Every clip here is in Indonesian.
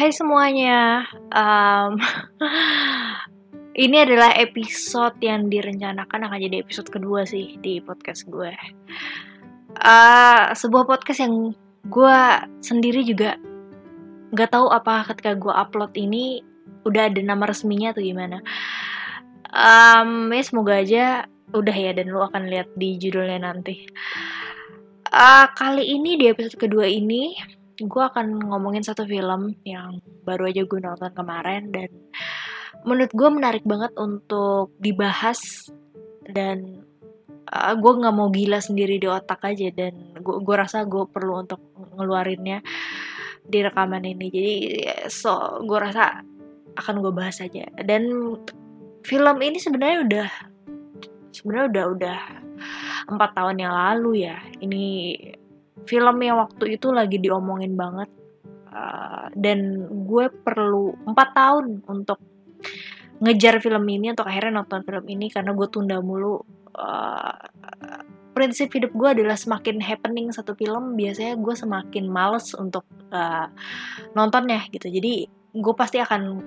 Hai semuanya, um, ini adalah episode yang direncanakan akan jadi episode kedua sih di podcast gue. Uh, sebuah podcast yang gue sendiri juga nggak tahu apa ketika gue upload ini udah ada nama resminya atau gimana. Um, ya semoga aja udah ya dan lu akan lihat di judulnya nanti. Uh, kali ini di episode kedua ini gue akan ngomongin satu film yang baru aja gue nonton kemarin dan menurut gue menarik banget untuk dibahas dan uh, gue nggak mau gila sendiri di otak aja dan gue gue rasa gue perlu untuk ngeluarinnya di rekaman ini. Jadi so gue rasa akan gue bahas aja. Dan film ini sebenarnya udah sebenarnya udah udah empat tahun yang lalu ya. Ini film yang waktu itu lagi diomongin banget. Uh, dan gue perlu empat tahun untuk ngejar film ini untuk akhirnya nonton film ini karena gue tunda mulu. Uh, prinsip hidup gue adalah semakin happening satu film biasanya gue semakin males untuk uh, nontonnya gitu. Jadi gue pasti akan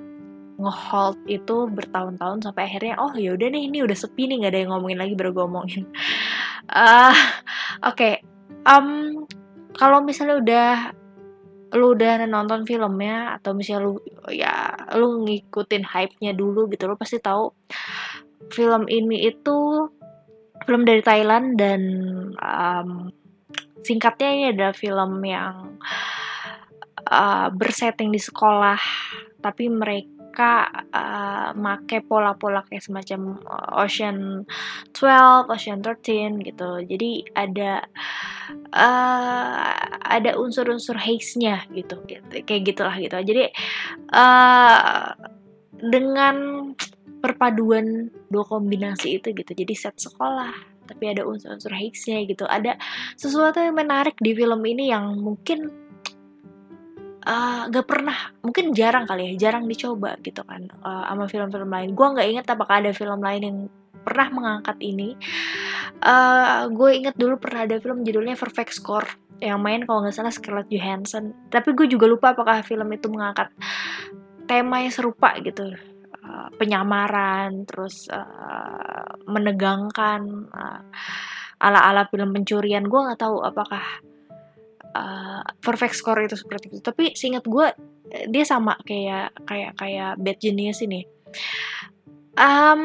ngehold itu bertahun-tahun sampai akhirnya oh ya udah nih ini udah sepi nih nggak ada yang ngomongin lagi baru gue ngomongin uh, oke okay. Um, kalau misalnya udah lu udah nonton filmnya atau misalnya lu ya lu ngikutin hype-nya dulu gitu lu pasti tahu film ini itu film dari Thailand dan um, singkatnya ini adalah film yang uh, bersetting di sekolah tapi mereka mereka uh, make pola-pola kayak semacam Ocean 12, Ocean 13 gitu. Jadi ada uh, ada unsur-unsur haze-nya gitu, gitu. Kayak gitulah gitu. Jadi uh, dengan perpaduan dua kombinasi itu gitu. Jadi set sekolah tapi ada unsur-unsur haze-nya gitu. Ada sesuatu yang menarik di film ini yang mungkin uh, gak pernah. Mungkin jarang kali ya jarang dicoba gitu kan uh, sama film-film lain. Gue nggak inget apakah ada film lain yang pernah mengangkat ini. Uh, gue inget dulu pernah ada film judulnya Perfect Score yang main kalau nggak salah Scarlett Johansson. Tapi gue juga lupa apakah film itu mengangkat tema yang serupa gitu. Uh, penyamaran terus uh, menegangkan uh, ala-ala film pencurian. Gue nggak tahu apakah uh, perfect score itu seperti itu. Tapi seingat gue dia sama kayak kayak kayak bad genius ini. Um,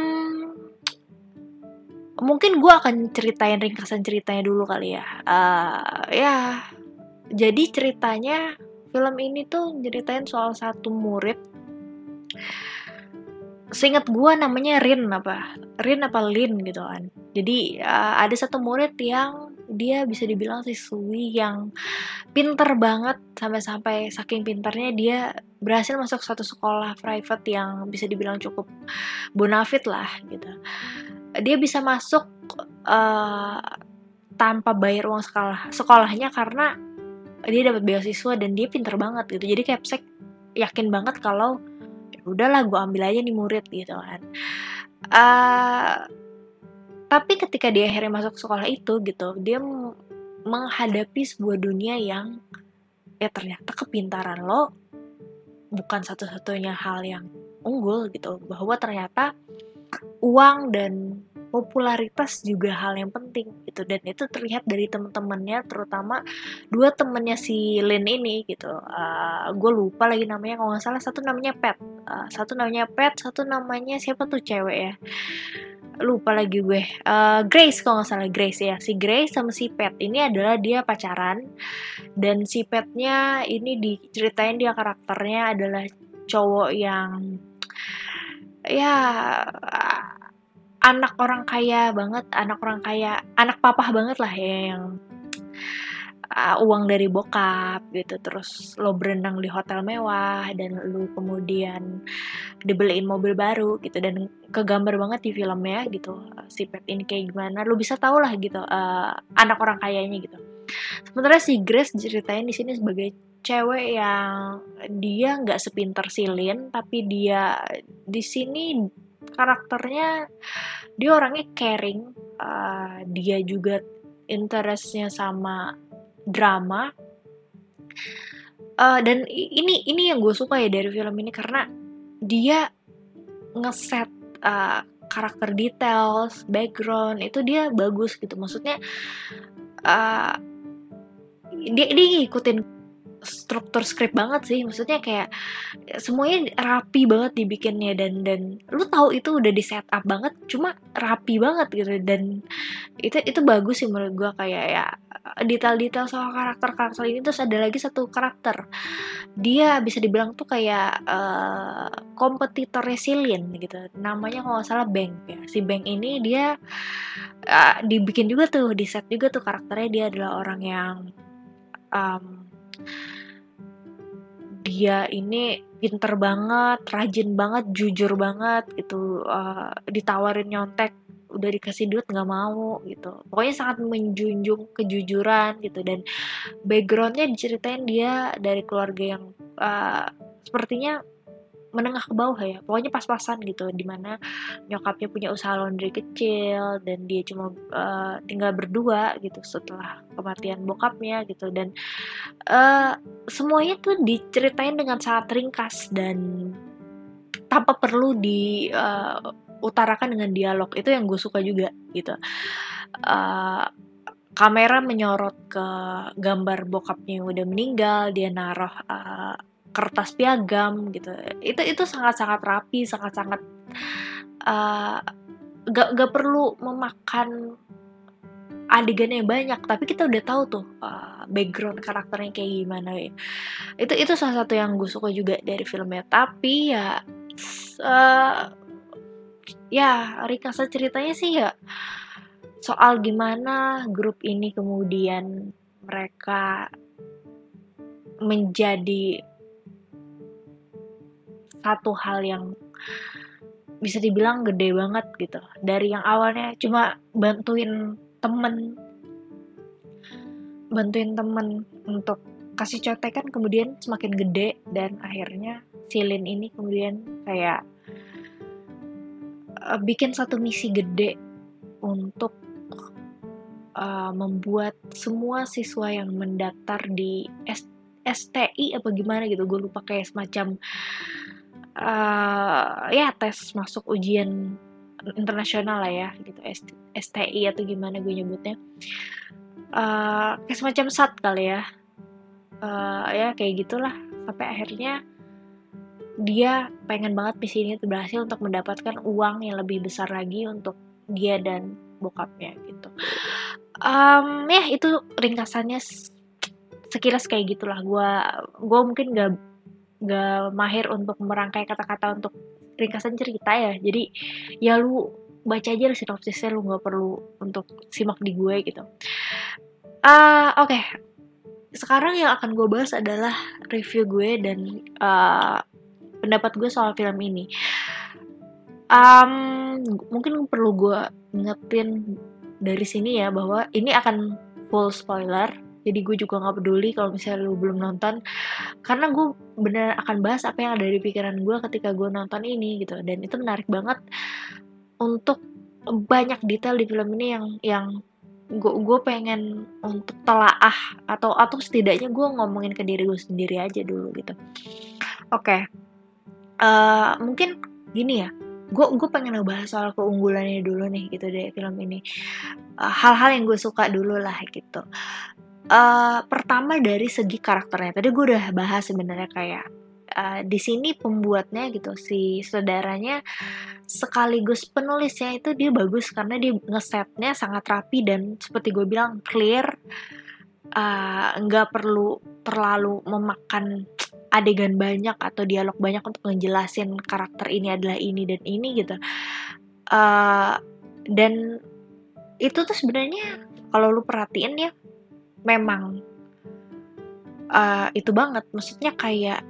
mungkin gue akan ceritain ringkasan ceritanya dulu kali ya. Uh, ya jadi ceritanya film ini tuh ceritain soal satu murid. Seingat gue namanya Rin apa? Rin apa Lin gitu kan. Jadi uh, ada satu murid yang dia bisa dibilang siswi yang pinter banget sampai-sampai saking pinternya dia berhasil masuk satu sekolah private yang bisa dibilang cukup bonafit lah gitu. Dia bisa masuk uh, tanpa bayar uang sekolah sekolahnya karena dia dapat beasiswa dan dia pinter banget gitu. Jadi Capsek yakin banget kalau ya udahlah gue ambil aja nih murid gitu kan. Uh, tapi ketika dia akhirnya masuk sekolah itu gitu dia menghadapi sebuah dunia yang ya ternyata kepintaran lo bukan satu-satunya hal yang unggul gitu. Bahwa ternyata uang dan popularitas juga hal yang penting gitu. Dan itu terlihat dari temen-temennya terutama dua temennya si Lin ini gitu. Uh, gue lupa lagi namanya kalau nggak salah satu namanya Pet uh, satu namanya Pet satu namanya siapa tuh cewek ya lupa lagi gue. Uh, Grace kalau nggak salah. Grace ya. Si Grace sama si Pet ini adalah dia pacaran. Dan si Petnya ini diceritain dia karakternya adalah cowok yang ya anak orang kaya banget anak orang kaya anak papa banget lah ya yang uh, uang dari bokap gitu. Terus lo berenang di hotel mewah dan lo kemudian dibeliin mobil baru gitu. Dan kegambar banget di filmnya gitu si Pet ini kayak gimana. Lo bisa tau lah gitu uh, anak orang kayanya gitu. Sementara si Grace ceritain di sini sebagai cewek yang dia nggak sepinter silin tapi dia di sini karakternya dia orangnya caring uh, dia juga interestnya sama drama uh, dan ini ini yang gue suka ya dari film ini karena dia ngeset uh, karakter details, background itu dia bagus gitu. Maksudnya uh, dia dia ngikutin struktur skrip banget sih. Maksudnya kayak semuanya rapi banget dibikinnya dan dan lu tahu itu udah di setup banget cuma rapi banget gitu. Dan itu itu bagus sih menurut gua kayak ya detail-detail soal karakter-karakter ini. Terus ada lagi satu karakter dia bisa dibilang tuh kayak uh, kompetitor resilient gitu. Namanya kalau salah Bank ya. Si Bank ini dia uh, dibikin juga tuh di set juga tuh karakternya. Dia adalah orang yang um, dia ini pinter banget, rajin banget, jujur banget gitu. Uh, ditawarin nyontek, udah dikasih duit nggak mau gitu. Pokoknya sangat menjunjung kejujuran gitu dan backgroundnya diceritain dia dari keluarga yang uh, sepertinya menengah ke bawah ya. Pokoknya pas-pasan gitu di mana nyokapnya punya usaha laundry kecil dan dia cuma uh, tinggal berdua gitu setelah kematian bokapnya gitu. Dan uh, semuanya tuh diceritain dengan sangat ringkas dan tanpa perlu di uh, utarakan dengan dialog. Itu yang gue suka juga gitu. Uh, kamera menyorot ke gambar bokapnya yang udah meninggal dia naruh uh, kertas piagam gitu. Itu itu sangat sangat rapi sangat sangat uh, gak perlu memakan adegannya banyak. Tapi kita udah tahu tuh uh, background karakternya kayak gimana. Ya itu itu salah satu yang gue suka juga dari filmnya. Tapi ya uh, ya ringkasan ceritanya sih ya soal gimana grup ini kemudian mereka menjadi satu hal yang bisa dibilang gede banget gitu. Dari yang awalnya cuma bantuin temen bantuin temen untuk kasih contekan kemudian semakin gede dan akhirnya silin ini kemudian kayak uh, bikin satu misi gede untuk uh, membuat semua siswa yang mendaftar di STI apa gimana gitu gue lupa kayak semacam uh, ya tes masuk ujian internasional lah ya gitu. STI atau gimana gue nyebutnya. Uh, kayak semacam sat kali ya. Uh, ya kayak gitulah. Sampai akhirnya dia pengen banget misi ini berhasil untuk mendapatkan uang yang lebih besar lagi untuk dia dan bokapnya gitu. Um, ya itu ringkasannya sekilas kayak gitulah. Gue gue mungkin gak gak mahir untuk merangkai kata-kata untuk ringkasan cerita ya. Jadi ya lu baca aja sinopsisnya lu nggak perlu untuk simak di gue gitu. Uh, oke. Okay. sekarang yang akan gue bahas adalah review gue dan uh, pendapat gue soal film ini. Um, mungkin perlu gue ngetin dari sini ya bahwa ini akan full spoiler jadi gue juga nggak peduli kalau misalnya lu belum nonton. Karena gue bener akan bahas apa yang ada di pikiran gue ketika gue nonton ini gitu. Dan itu menarik banget untuk banyak detail di film ini yang yang gue gue pengen untuk telaah atau atau setidaknya gue ngomongin ke diri gue sendiri aja dulu gitu. Oke. Okay. uh, eh, mungkin gini ya. Gue gue pengen ngebahas soal keunggulannya dulu nih gitu deh film ini. Eh, hal-hal uh, yang gue suka dulu lah gitu uh, pertama dari segi karakternya. Tadi gue udah bahas sebenarnya kayak uh, di sini pembuatnya gitu si saudaranya sekaligus penulisnya itu dia bagus karena dia ngesetnya sangat rapi dan seperti gue bilang clear eh, nggak uh, perlu terlalu memakan adegan banyak atau dialog banyak untuk ngejelasin karakter ini adalah ini dan ini gitu. Uh, dan itu tuh sebenarnya kalau lu perhatiin ya memang. Uh, itu banget. Maksudnya kayak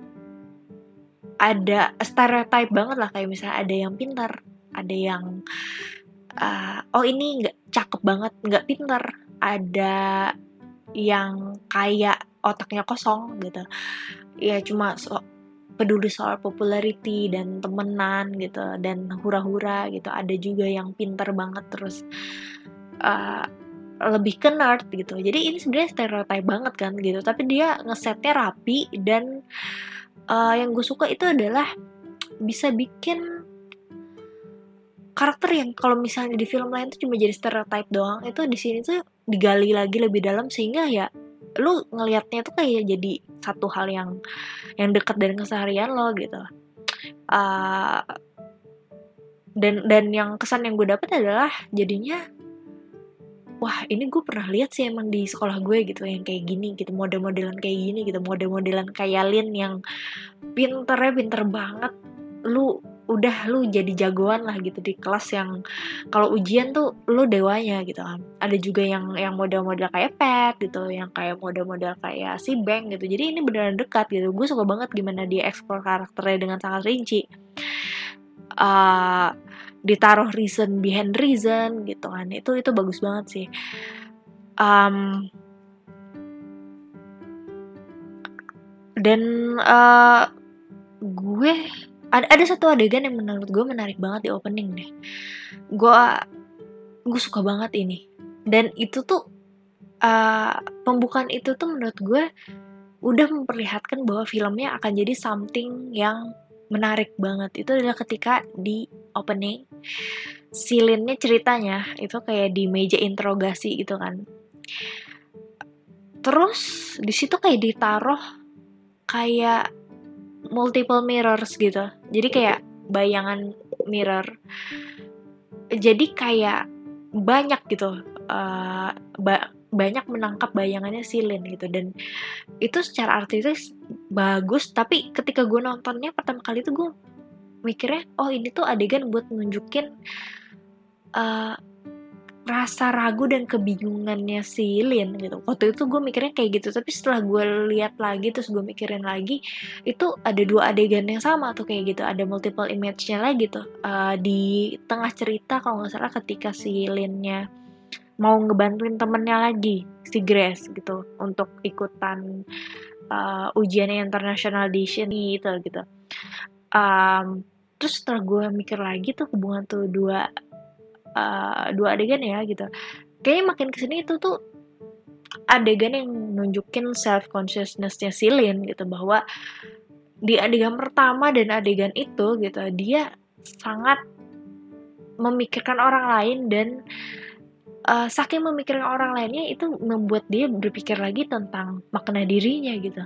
ada stereotype banget lah. Kayak misalnya ada yang pintar ada yang uh, oh ini nggak cakep banget nggak pintar. Ada yang kayak otaknya kosong gitu. Ya cuma so, peduli soal popularity dan temenan gitu dan hura-hura gitu. Ada juga yang pintar banget terus uh, lebih ke nerd gitu. Jadi ini sebenarnya stereotype banget kan gitu. Tapi dia ngesetnya rapi dan uh, yang gue suka itu adalah bisa bikin karakter yang kalau misalnya di film lain tuh cuma jadi stereotype doang itu di sini tuh digali lagi lebih dalam sehingga ya lu ngelihatnya tuh kayak jadi satu hal yang yang dekat dari keseharian lo gitu. Uh, dan dan yang kesan yang gue dapet adalah jadinya wah ini gue pernah lihat sih emang di sekolah gue gitu yang kayak gini gitu model-modelan kayak gini gitu model-modelan kayak Lin yang pinternya pinter banget. Lu udah lu jadi jagoan lah gitu di kelas yang kalau ujian tuh lu dewanya gitu kan. Ada juga yang yang model-model kayak Pet gitu yang kayak model-model kayak si Bang gitu. Jadi ini beneran dekat gitu. Gue suka banget gimana dia eksplor karakternya dengan sangat rinci. Uh, ditaruh reason behind reason gitu kan. Itu itu bagus banget sih. Um, dan uh, gue ada ada satu adegan yang menurut gue menarik banget di opening deh. Gue gue suka banget ini. Dan itu tuh uh, pembukaan itu tuh menurut gue udah memperlihatkan bahwa filmnya akan jadi something yang menarik banget. Itu adalah ketika di opening silinnya ceritanya itu kayak di meja interogasi gitu kan. Terus di situ kayak ditaruh kayak multiple mirrors gitu. Jadi kayak bayangan mirror. Jadi kayak banyak gitu uh, banyak menangkap bayangannya Silin gitu dan itu secara artistik bagus tapi ketika gue nontonnya pertama kali itu gue mikirnya oh ini tuh adegan buat nunjukin uh, rasa ragu dan kebingungannya si Lin gitu. Waktu itu gue mikirnya kayak gitu, tapi setelah gue lihat lagi terus gue mikirin lagi, itu ada dua adegan yang sama tuh kayak gitu, ada multiple image-nya lagi tuh uh, di tengah cerita kalau nggak salah ketika si Linnya mau ngebantuin temennya lagi si Grace gitu untuk ikutan uh, ujian international edition gitu gitu. Um, terus setelah gue mikir lagi tuh hubungan tuh dua uh, dua adegan ya gitu kayaknya makin ke sini itu tuh adegan yang nunjukin self consciousnessnya Silin gitu bahwa di adegan pertama dan adegan itu gitu dia sangat memikirkan orang lain dan uh, saking memikirkan orang lainnya itu membuat dia berpikir lagi tentang makna dirinya gitu.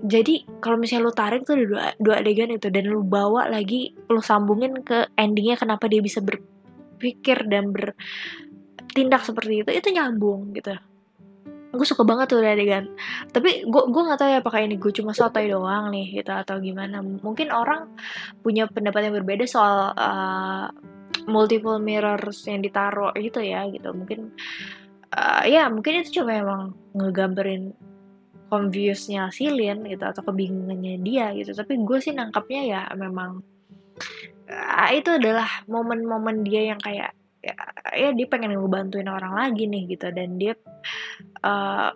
Jadi kalau misalnya lu tarik tuh dua, dua adegan itu dan lu bawa lagi lu sambungin ke endingnya kenapa dia bisa berpikir dan bertindak seperti itu itu nyambung gitu. Gue suka banget tuh adegan. Tapi gue gue nggak tahu ya apakah ini gue cuma sotoy doang nih gitu atau gimana. Mungkin orang punya pendapat yang berbeda soal uh, multiple mirrors yang ditaruh gitu ya gitu. Mungkin uh, ya mungkin itu cuma emang ngegambarin confuse-nya Silin gitu atau kebingungannya dia gitu. Tapi gue sih nangkapnya ya memang uh, itu adalah momen-momen dia yang kayak ya, ya dia pengen ngebantuin orang lagi nih gitu. Dan dia uh,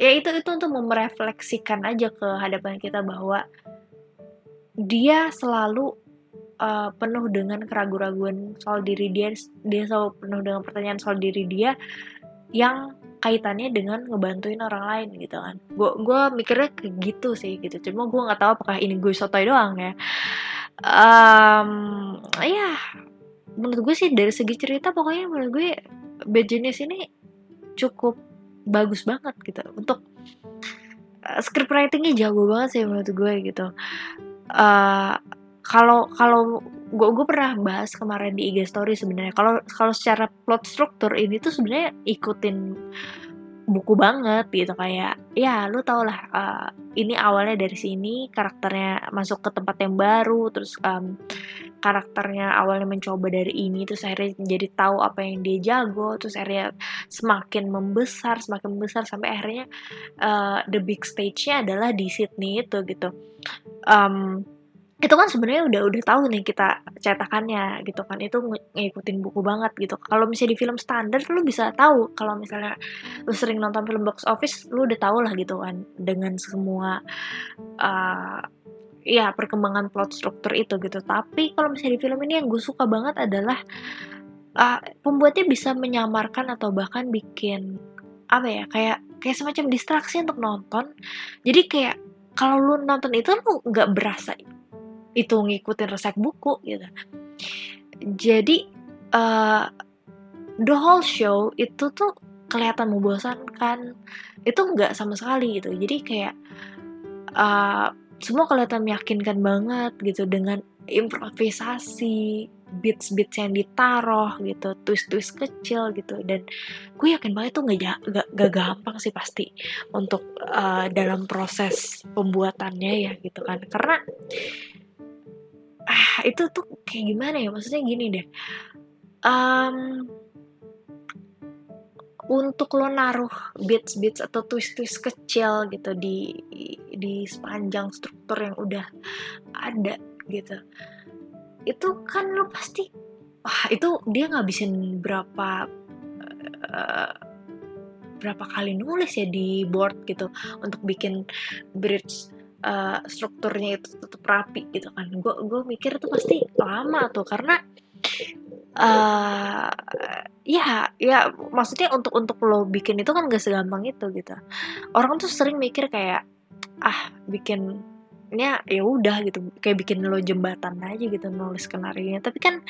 ya itu itu untuk merefleksikan aja ke hadapan kita bahwa dia selalu uh, penuh dengan keraguan-raguan soal diri dia dia selalu penuh dengan pertanyaan soal diri dia yang kaitannya dengan ngebantuin orang lain gitu kan. Gue gue mikirnya kayak gitu sih gitu. Cuma gue nggak tahu apakah ini gue sotoy doang ya. Um, ya menurut gue sih dari segi cerita pokoknya menurut gue Bad Genius ini cukup bagus banget gitu. Untuk uh, script writingnya jago banget sih menurut gue gitu. Uh, kalau kalau gue gue pernah bahas kemarin di IG story sebenarnya. Kalau kalau secara plot struktur ini tuh sebenarnya ikutin buku banget gitu. Kayak ya lu tau lah uh, ini awalnya dari sini karakternya masuk ke tempat yang baru terus um, karakternya awalnya mencoba dari ini terus akhirnya jadi tahu apa yang dia jago terus akhirnya semakin membesar semakin membesar sampai akhirnya uh, the big stage-nya adalah di Sydney itu gitu. Um, itu kan sebenarnya udah udah tahu nih kita cetakannya gitu kan. Itu ngikutin buku banget gitu. Kalau misalnya di film standar lu bisa tahu. Kalau misalnya lu sering nonton film box office lu udah tahu lah gitu kan. Dengan semua uh, ya perkembangan plot struktur itu gitu. Tapi kalau misalnya di film ini yang gue suka banget adalah uh, pembuatnya bisa menyamarkan atau bahkan bikin apa ya kayak kayak semacam distraksi untuk nonton. Jadi kayak kalau lu nonton itu lu nggak berasa itu ngikutin resep buku gitu. Jadi uh, the whole show itu tuh kelihatan membosankan itu nggak sama sekali gitu. Jadi kayak uh, semua kelihatan meyakinkan banget gitu dengan improvisasi beats-beats yang ditaruh gitu twist-twist kecil gitu. Dan gue yakin banget tuh nggak gak, gak gampang sih pasti untuk uh, dalam proses pembuatannya ya gitu kan. Karena ah itu tuh kayak gimana ya? Maksudnya gini deh. Um, untuk lo naruh beats-beats atau twist-twist kecil gitu di di sepanjang struktur yang udah ada gitu itu kan lo pasti wah itu dia ngabisin berapa uh, berapa kali nulis ya di board gitu untuk bikin bridge uh, strukturnya itu tetap rapi gitu kan. Gue gue mikir itu pasti lama tuh karena uh, ya ya maksudnya untuk untuk lo bikin itu kan gak segampang itu gitu. Orang tuh sering mikir kayak ah bikin ya ya udah gitu kayak bikin lo jembatan aja gitu nulis skenario tapi kan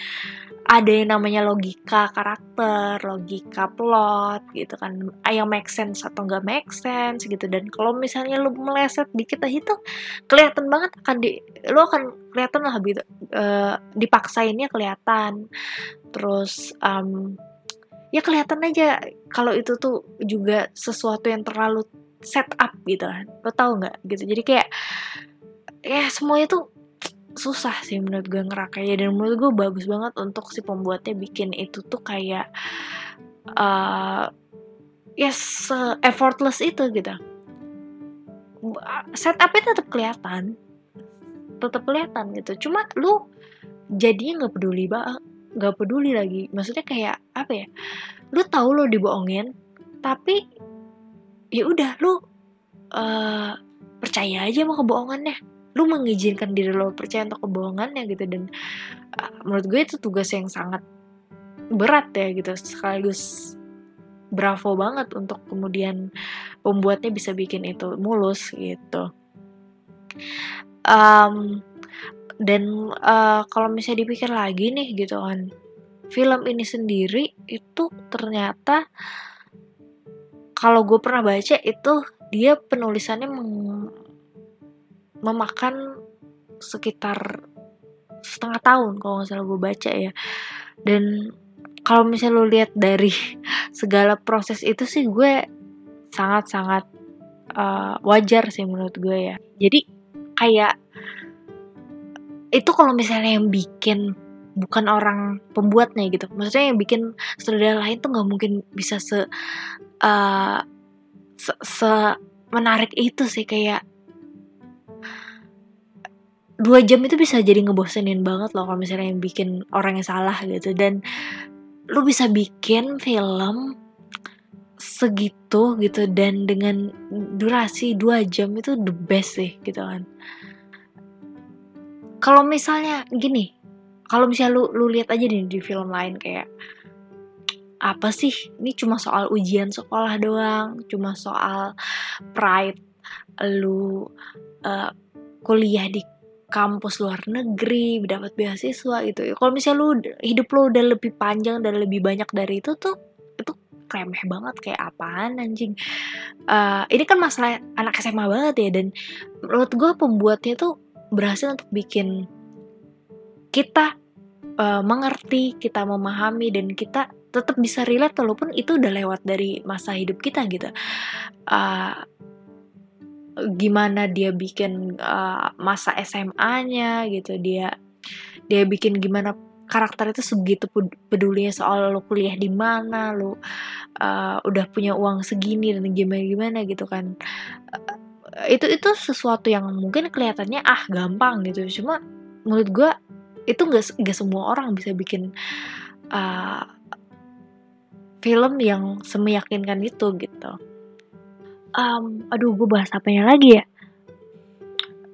ada yang namanya logika karakter logika plot gitu kan. Ah, yang make sense atau nggak make sense gitu. Dan kalau misalnya lo meleset dikit aja itu kelihatan banget akan di lo akan kelihatan lah gitu. Uh, dipaksainnya kelihatan. Terus um, ya kelihatan aja kalau itu tuh juga sesuatu yang terlalu set up gitu kan lo tau nggak gitu? Jadi kayak ya semuanya tuh susah sih menurut gue ngerakainya. Dan menurut gue bagus banget untuk si pembuatnya bikin itu tuh kayak uh, ya se effortless itu gitu. Setupnya tetap kelihatan. Tetap kelihatan gitu. Cuma lu jadinya nggak peduli banget nggak peduli lagi. Maksudnya kayak apa ya lu tahu lo dibohongin tapi ya udah lu uh, percaya aja sama kebohongannya lu mengizinkan diri lo percaya untuk kebohongannya gitu. Dan uh, menurut gue itu tugas yang sangat berat ya gitu. Sekaligus bravo banget untuk kemudian pembuatnya bisa bikin itu mulus gitu. Um, dan uh, kalau misalnya dipikir lagi nih gitu kan film ini sendiri itu ternyata kalau gue pernah baca itu dia penulisannya memakan sekitar setengah tahun kalau nggak salah gue baca ya. Dan kalau misalnya lo lihat dari segala proses itu sih gue sangat-sangat uh, wajar sih menurut gue ya. Jadi kayak itu kalau misalnya yang bikin bukan orang pembuatnya gitu. Maksudnya yang bikin sutradara lain tuh nggak mungkin bisa se, uh, se se menarik itu sih kayak dua jam itu bisa jadi ngebosenin banget loh kalau misalnya yang bikin orang yang salah gitu. Dan lu bisa bikin film segitu gitu dan dengan durasi dua jam itu the best sih gitu kan. Kalau misalnya gini kalau misalnya lu lu lihat aja di, di film lain kayak apa sih? Ini cuma soal ujian sekolah doang cuma soal pride lu uh, kuliah di kampus luar negeri, dapat beasiswa gitu. Kalau misalnya lu hidup lu udah lebih panjang dan lebih banyak dari itu tuh itu remeh banget kayak apaan anjing. Uh, ini kan masalah anak SMA banget ya dan menurut gue pembuatnya tuh berhasil untuk bikin kita uh, mengerti, kita memahami dan kita tetap bisa relate walaupun itu udah lewat dari masa hidup kita gitu. Uh, gimana dia bikin uh, masa SMA-nya gitu. Dia dia bikin gimana karakter itu segitu pedulinya soal lo kuliah di mana lo uh, udah punya uang segini dan gimana gimana gitu kan. Uh, itu itu sesuatu yang mungkin kelihatannya ah gampang gitu. Cuma menurut gue itu gak, gak semua orang bisa bikin uh, film yang semeyakinkan itu gitu um, aduh gue bahas apanya lagi ya?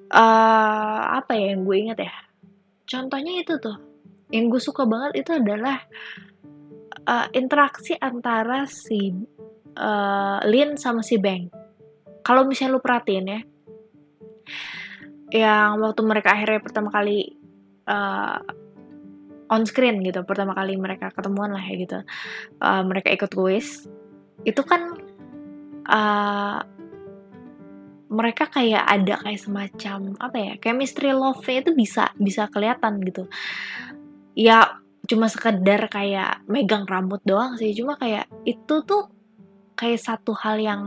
Uh, apa ya yang gue inget ya? Contohnya itu tuh yang gue suka banget itu adalah uh, interaksi antara si uh, Lin sama si Bang kalau misalnya lu perhatiin ya yang waktu mereka akhirnya pertama kali uh, on screen gitu pertama kali mereka ketemuan lah ya gitu uh, mereka ikut kuis itu kan uh, mereka kayak ada kayak semacam apa ya chemistry love-nya itu bisa bisa kelihatan gitu. Ya cuma sekedar kayak megang rambut doang sih. Cuma kayak itu tuh kayak satu hal yang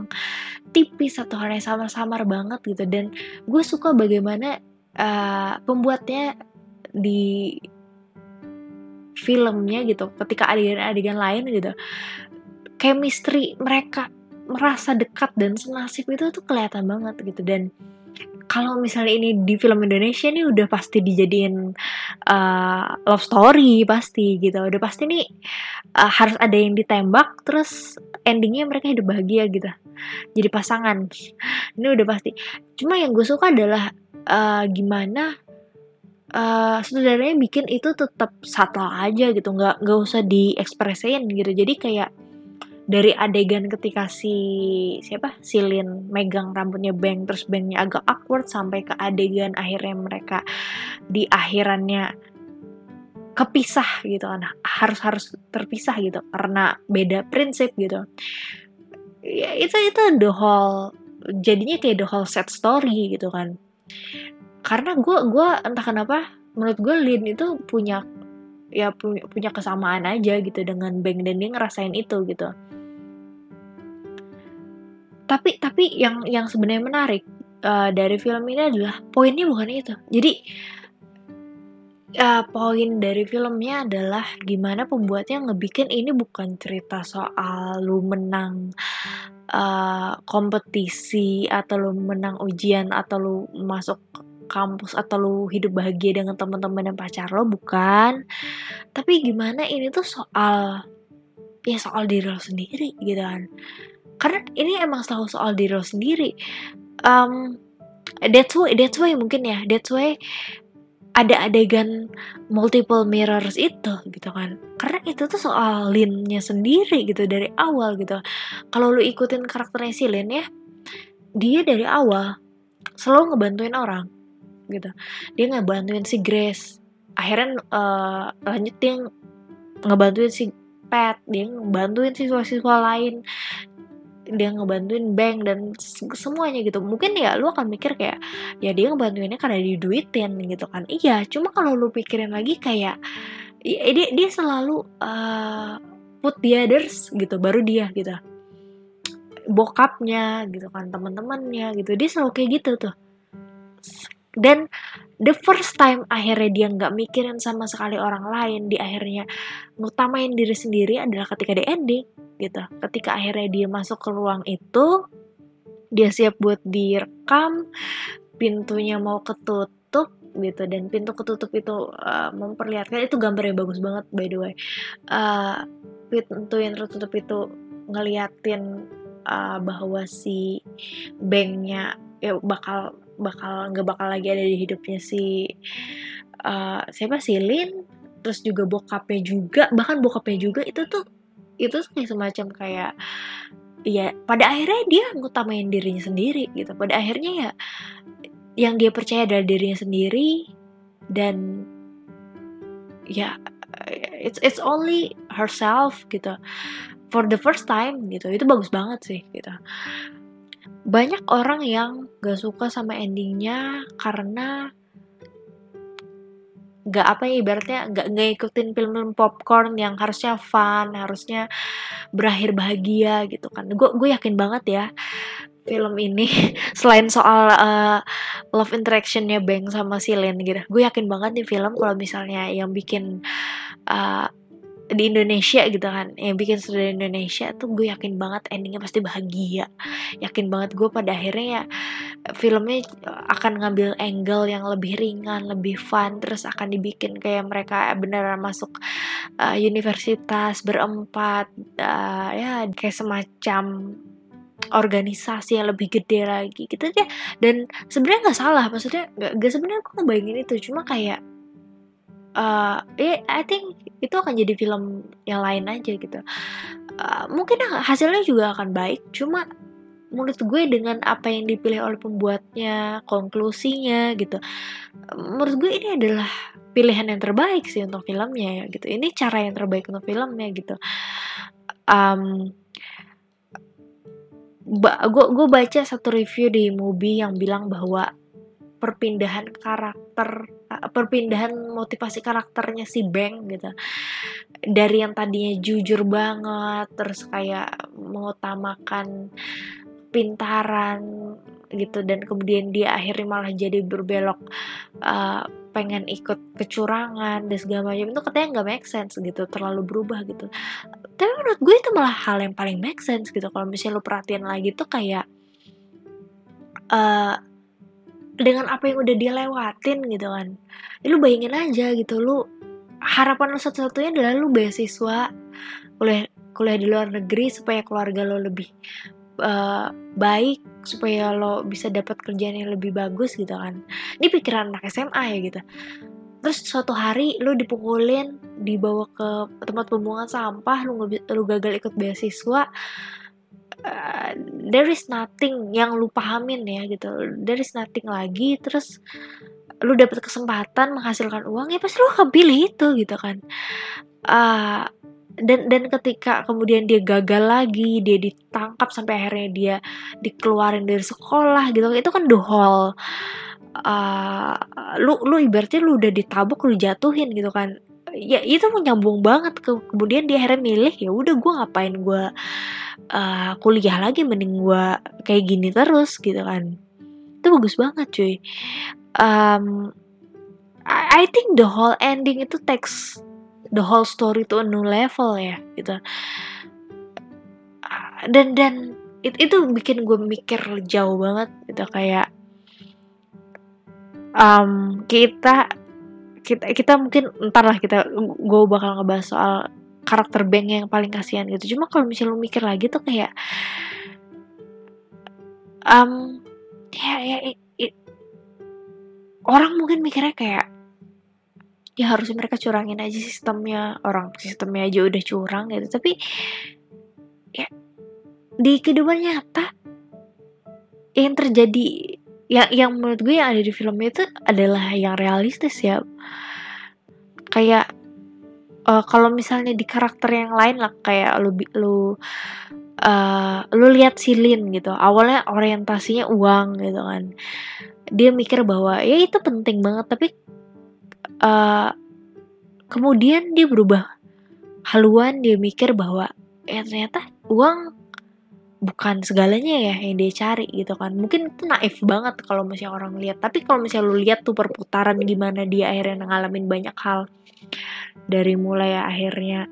tipis satu hal yang samar-samar banget gitu. Dan gue suka bagaimana uh, pembuatnya di filmnya gitu. Ketika adegan-adegan lain gitu. Chemistry mereka merasa dekat dan senasib itu tuh kelihatan banget gitu. Dan kalau misalnya ini di film Indonesia nih udah pasti dijadiin uh, love story pasti gitu. Udah pasti nih uh, harus ada yang ditembak terus endingnya mereka hidup bahagia gitu. Jadi pasangan. Ini udah pasti. Cuma yang gue suka adalah uh, gimana uh, saudaranya bikin itu tetap satu aja gitu. Nggak nggak usah diekspresin gitu. Jadi kayak dari adegan ketika si siapa? Silin megang rambutnya Bang terus Bangnya agak awkward sampai ke adegan akhirnya mereka di akhirannya kepisah gitu. Nah harus harus terpisah gitu karena beda prinsip gitu. Ya itu itu the whole jadinya kayak the whole set story gitu kan. Karena gue gue entah kenapa menurut gue Lin itu punya ya punya kesamaan aja gitu dengan Bang dan dia ngerasain itu gitu tapi tapi yang yang sebenarnya menarik uh, dari film ini adalah poinnya bukan itu. Jadi uh, poin dari filmnya adalah gimana pembuatnya ngebikin ini bukan cerita soal lu menang uh, kompetisi atau lu menang ujian atau lu masuk kampus atau lu hidup bahagia dengan teman-teman dan pacar lo bukan. Tapi gimana ini tuh soal ya soal diri lo sendiri gitu kan karena ini emang selalu soal diri lo sendiri. Um, that's why that's why mungkin ya that's why ada adegan multiple mirrors itu gitu kan. Karena itu tuh soal Linnya sendiri gitu dari awal gitu. Kalau lu ikutin karakternya si Lin ya dia dari awal selalu ngebantuin orang gitu. Dia ngebantuin si Grace. Akhirnya uh, lanjut dia ngebantuin si Pat dia ngebantuin siswa-siswa lain dia ngebantuin bank dan semuanya gitu. Mungkin ya lu akan mikir kayak ya dia ngebantuinnya karena diduitin gitu kan. Iya cuma kalau lu pikirin lagi kayak ya, dia dia selalu uh, put the others gitu baru dia gitu. Bokapnya gitu kan teman-temannya gitu. Dia selalu kayak gitu tuh. Dan the first time akhirnya dia nggak mikirin sama sekali orang lain di akhirnya ngutamain diri sendiri adalah ketika di ending gitu. Ketika akhirnya dia masuk ke ruang itu dia siap buat direkam pintunya mau ketutup gitu. Dan pintu ketutup itu uh, memperlihatkan itu gambarnya bagus banget by the way. Uh, pintu yang tertutup itu ngeliatin uh, bahwa si banknya ya bakal bakal nggak bakal lagi ada di hidupnya si uh, siapa si Lin. Terus juga bokapnya juga bahkan bokapnya juga itu tuh itu kayak semacam kayak ya pada akhirnya dia ngutamain dirinya sendiri gitu. Pada akhirnya ya yang dia percaya adalah dirinya sendiri dan ya it's it's only herself gitu. For the first time gitu. Itu bagus banget sih gitu banyak orang yang gak suka sama endingnya karena gak apa ya ibaratnya gak, gak ikutin film-film popcorn yang harusnya fun harusnya berakhir bahagia gitu kan. Gue gue yakin banget ya film ini selain soal uh, love interactionnya Bang sama Silen gitu gue yakin banget nih film kalau misalnya yang bikin uh, di Indonesia gitu kan. Yang bikin sudah Indonesia tuh gue yakin banget endingnya pasti bahagia. Yakin banget gue pada akhirnya ya filmnya akan ngambil angle yang lebih ringan lebih fun terus akan dibikin kayak mereka beneran masuk uh, universitas berempat uh, ya kayak semacam organisasi yang lebih gede lagi gitu aja. Dan sebenarnya nggak salah maksudnya nggak sebenarnya aku ngebayangin itu cuma kayak uh, ya I think itu akan jadi film yang lain aja gitu. Uh, mungkin hasilnya juga akan baik cuma menurut gue dengan apa yang dipilih oleh pembuatnya konklusinya gitu menurut gue ini adalah pilihan yang terbaik sih untuk filmnya ya gitu. Ini cara yang terbaik untuk filmnya gitu. Um, gue baca satu review di movie yang bilang bahwa perpindahan karakter perpindahan motivasi karakternya si Bang gitu. Dari yang tadinya jujur banget terus kayak mengutamakan pintaran gitu dan kemudian dia akhirnya malah jadi berbelok uh, pengen ikut kecurangan dan segala macam. Itu katanya nggak make sense gitu terlalu berubah gitu. Tapi menurut gue itu malah hal yang paling make sense gitu. Kalau misalnya lo perhatiin lagi tuh kayak uh, dengan apa yang udah dia lewatin gitu kan. Ya, lu bayangin aja gitu lu harapan lo satu-satunya adalah lu beasiswa kuliah kuliah di luar negeri supaya keluarga lo lebih uh, baik supaya lo bisa dapat kerjaan yang lebih bagus gitu kan. Ini pikiran anak SMA ya gitu. Terus suatu hari lo dipukulin dibawa ke tempat pembuangan sampah lo, lu gagal ikut beasiswa uh, there is nothing yang lu pahamin ya gitu. There is nothing lagi terus lu dapat kesempatan menghasilkan uang ya pasti lu akan pilih itu gitu kan. Uh, dan dan ketika kemudian dia gagal lagi dia ditangkap sampai akhirnya dia dikeluarin dari sekolah gitu. Itu kan whole uh, lu lu ibaratnya lu udah ditabuk lu jatuhin gitu kan ya itu menyambung banget ke kemudian dia akhirnya milih ya udah gue ngapain gue uh, kuliah lagi mending gue kayak gini terus gitu kan. Itu bagus banget cuy. Um, I, I think the whole ending itu takes the whole story to a new level ya gitu. Dan dan it, itu bikin gue mikir jauh banget gitu kayak um, kita kita kita mungkin ntar lah kita gue bakal ngebahas soal karakter Bang yang paling kasihan gitu. Cuma kalau misalnya lu mikir lagi tuh kayak um, ya ya it, it, orang mungkin mikirnya kayak ya harusnya mereka curangin aja sistemnya orang sistemnya aja udah curang gitu. Tapi ya di kehidupan nyata yang terjadi yang yang menurut gue yang ada di film itu adalah yang realistis ya. Kayak uh, kalau misalnya di karakter yang lain lah kayak lu lu uh, lu lihat silin gitu awalnya orientasinya uang gitu kan. Dia mikir bahwa ya itu penting banget tapi uh, kemudian dia berubah haluan dia mikir bahwa ya ternyata uang bukan segalanya ya yang dia cari gitu kan. Mungkin itu naif banget kalau misalnya orang lihat. Tapi kalau misalnya lu lihat tuh perputaran gimana dia akhirnya ngalamin banyak hal. Dari mulai akhirnya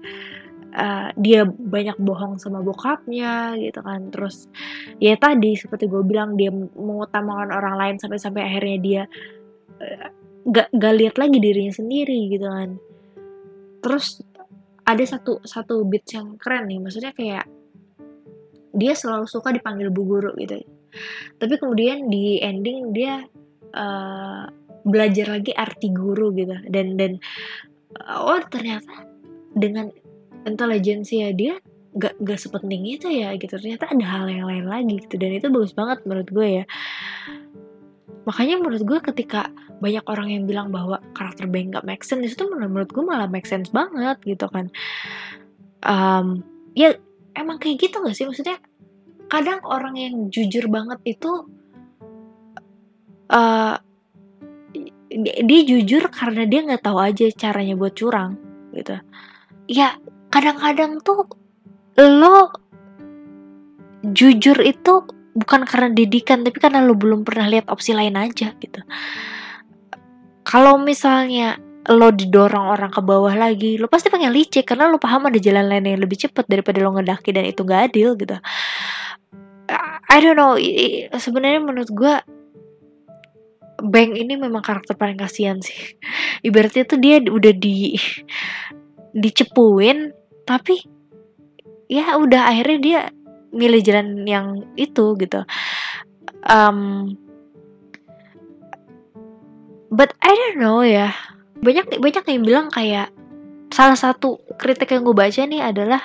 uh, dia banyak bohong sama bokapnya gitu kan. Terus ya tadi seperti gue bilang dia mengutamakan orang lain sampai-sampai akhirnya dia uh, gak gak lihat lagi dirinya sendiri gitu kan. Terus ada satu satu beat yang keren nih. Maksudnya kayak dia selalu suka dipanggil bu guru gitu. Tapi kemudian di ending dia uh, belajar lagi arti guru gitu. Dan dan uh, oh ternyata dengan intelijensia dia gak gak sepenting itu ya gitu. Ternyata ada hal yang lain lagi gitu. Dan itu bagus banget menurut gue ya. Makanya menurut gue ketika banyak orang yang bilang bahwa karakter Bang gak make sense itu menurut gue malah make sense banget gitu kan. Um, ya emang kayak gitu gak sih? Maksudnya kadang orang yang jujur banget itu uh, dia, jujur karena dia nggak tahu aja caranya buat curang gitu. Ya kadang-kadang tuh lo jujur itu bukan karena didikan tapi karena lo belum pernah lihat opsi lain aja gitu. Kalau misalnya lo didorong orang ke bawah lagi lo pasti pengen licik karena lo paham ada jalan lain yang lebih cepat daripada lo ngedaki dan itu gak adil gitu I don't know. Sebenarnya menurut gue Bang ini memang karakter paling kasihan sih. Ibaratnya tuh dia udah di dicepuin tapi ya udah akhirnya dia milih jalan yang itu gitu. Um, but I don't know ya. Banyak banyak yang bilang kayak salah satu kritik yang gue baca nih adalah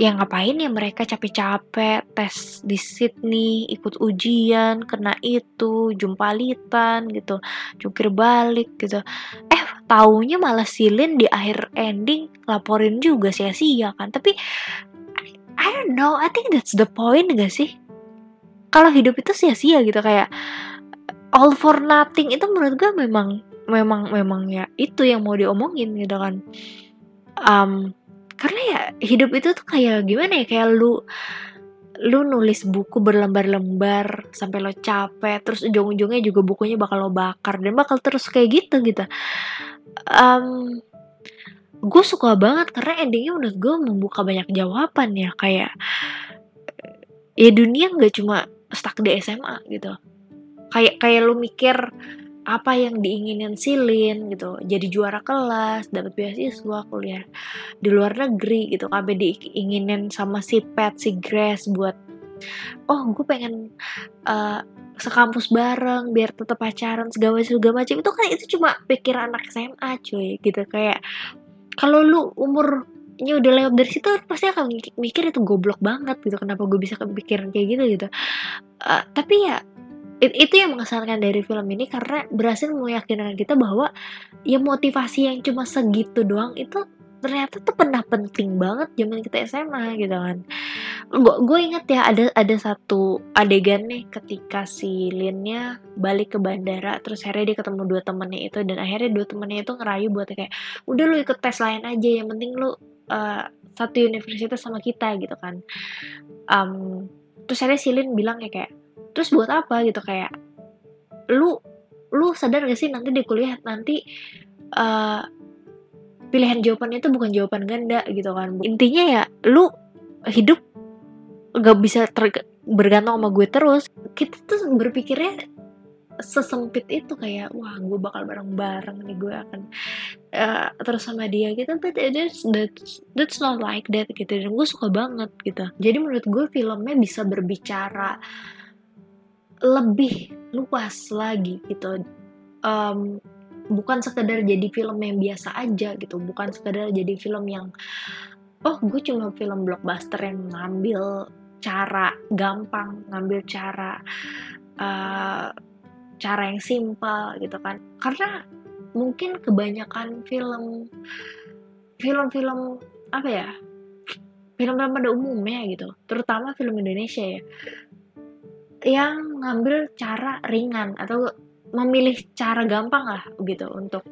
yang ngapain ya mereka capek-capek tes di Sydney ikut ujian kena itu jumpalitan gitu jungkir balik gitu. Eh taunya malah silin di akhir ending laporin juga sia-sia kan. Tapi I don't know I think that's the point gak sih? Kalau hidup itu sia-sia gitu kayak all for nothing. Itu menurut gue memang memang memang ya itu yang mau diomongin gitu kan. Um, karena ya hidup itu tuh kayak gimana ya kayak lu lu nulis buku berlembar-lembar sampai lo capek terus ujung-ujungnya juga bukunya bakal lo bakar dan bakal terus kayak gitu gitu. Um, gue suka banget karena endingnya menurut gue membuka banyak jawaban ya kayak ya dunia nggak cuma stuck di SMA gitu. Kayak kayak lu mikir apa yang diinginin Silin gitu jadi juara kelas dapat beasiswa kuliah di luar negeri gitu apa diinginin sama si Pat si Grace buat oh gue pengen uh, sekampus bareng biar tetap pacaran segala macam segala macam itu kan itu cuma pikir anak SMA cuy gitu. Kayak kalau lu umurnya udah lewat dari situ pasti akan mikir itu goblok banget gitu kenapa gue bisa kepikiran kayak gitu gitu. Uh, tapi ya It, itu yang mengesankan dari film ini karena berhasil meyakinkan kita bahwa ya motivasi yang cuma segitu doang itu ternyata tuh pernah penting banget zaman kita SMA gitu kan. Gue inget ya ada ada satu adegan nih ketika si Linnya balik ke bandara terus akhirnya dia ketemu dua temennya itu dan akhirnya dua temennya itu ngerayu buat kayak udah lu ikut tes lain aja yang penting lu uh, satu universitas sama kita gitu kan. Um, terus akhirnya si Lin bilang ya kayak terus buat apa gitu kayak lu lu sadar gak sih nanti di kuliah nanti uh, pilihan jawabannya itu bukan jawaban ganda gitu kan. Intinya ya lu hidup gak bisa ter bergantung sama gue terus. Kita tuh berpikirnya sesempit itu kayak wah gue bakal bareng-bareng nih gue akan uh, terus sama dia gitu. But that's, that's that's not like that gitu dan gue suka banget gitu. Jadi menurut gue filmnya bisa berbicara lebih luas lagi gitu. Um, bukan sekedar jadi film yang biasa aja gitu bukan sekedar jadi film yang oh gue cuma film blockbuster yang ngambil cara gampang ngambil cara uh, cara yang simpel gitu kan. Karena mungkin kebanyakan film film-film apa ya film-film pada umumnya gitu terutama film Indonesia ya yang ngambil cara ringan atau memilih cara gampang lah gitu untuk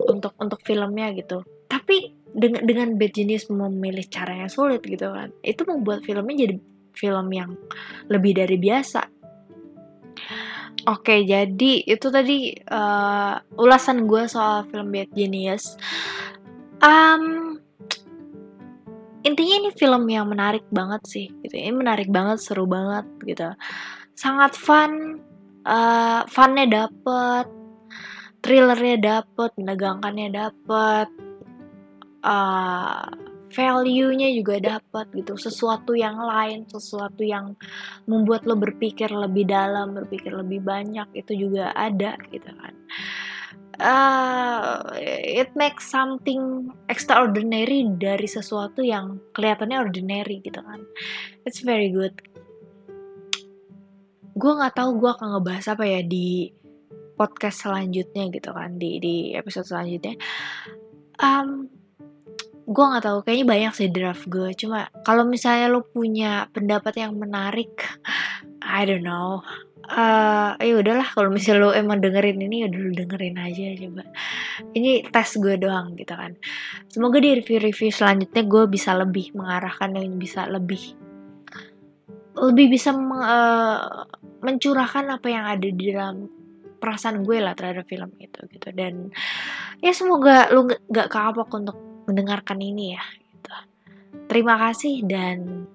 untuk untuk filmnya gitu. Tapi dengan dengan Bad Genius memilih cara yang sulit gitu kan itu membuat filmnya jadi film yang lebih dari biasa. Oke jadi itu tadi uh, ulasan gue soal film Bad Genius. Um, intinya ini film yang menarik banget sih gitu. Ini menarik banget seru banget gitu. Sangat fun uh, funnya dapet thrillernya dapet menegangkannya dapet uh, value-nya juga dapat gitu. Sesuatu yang lain sesuatu yang membuat lo berpikir lebih dalam berpikir lebih banyak itu juga ada gitu kan uh, it makes something extraordinary dari sesuatu yang kelihatannya ordinary gitu kan. It's very good. Gue nggak tahu gue akan ngebahas apa ya di podcast selanjutnya gitu kan di di episode selanjutnya. Um, gue nggak tahu kayaknya banyak sih draft gue cuma kalau misalnya lo punya pendapat yang menarik I don't know. Uh, ya udahlah kalau misalnya lo emang dengerin ini ya dulu dengerin aja coba. Ini tes gue doang gitu kan. Semoga di review-review selanjutnya gue bisa lebih mengarahkan dan bisa lebih lebih bisa uh, mencurahkan apa yang ada di dalam perasaan gue lah terhadap film itu gitu. Dan ya semoga lu gak kapok untuk mendengarkan ini ya gitu. terima kasih dan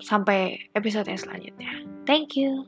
sampai episode selanjutnya thank you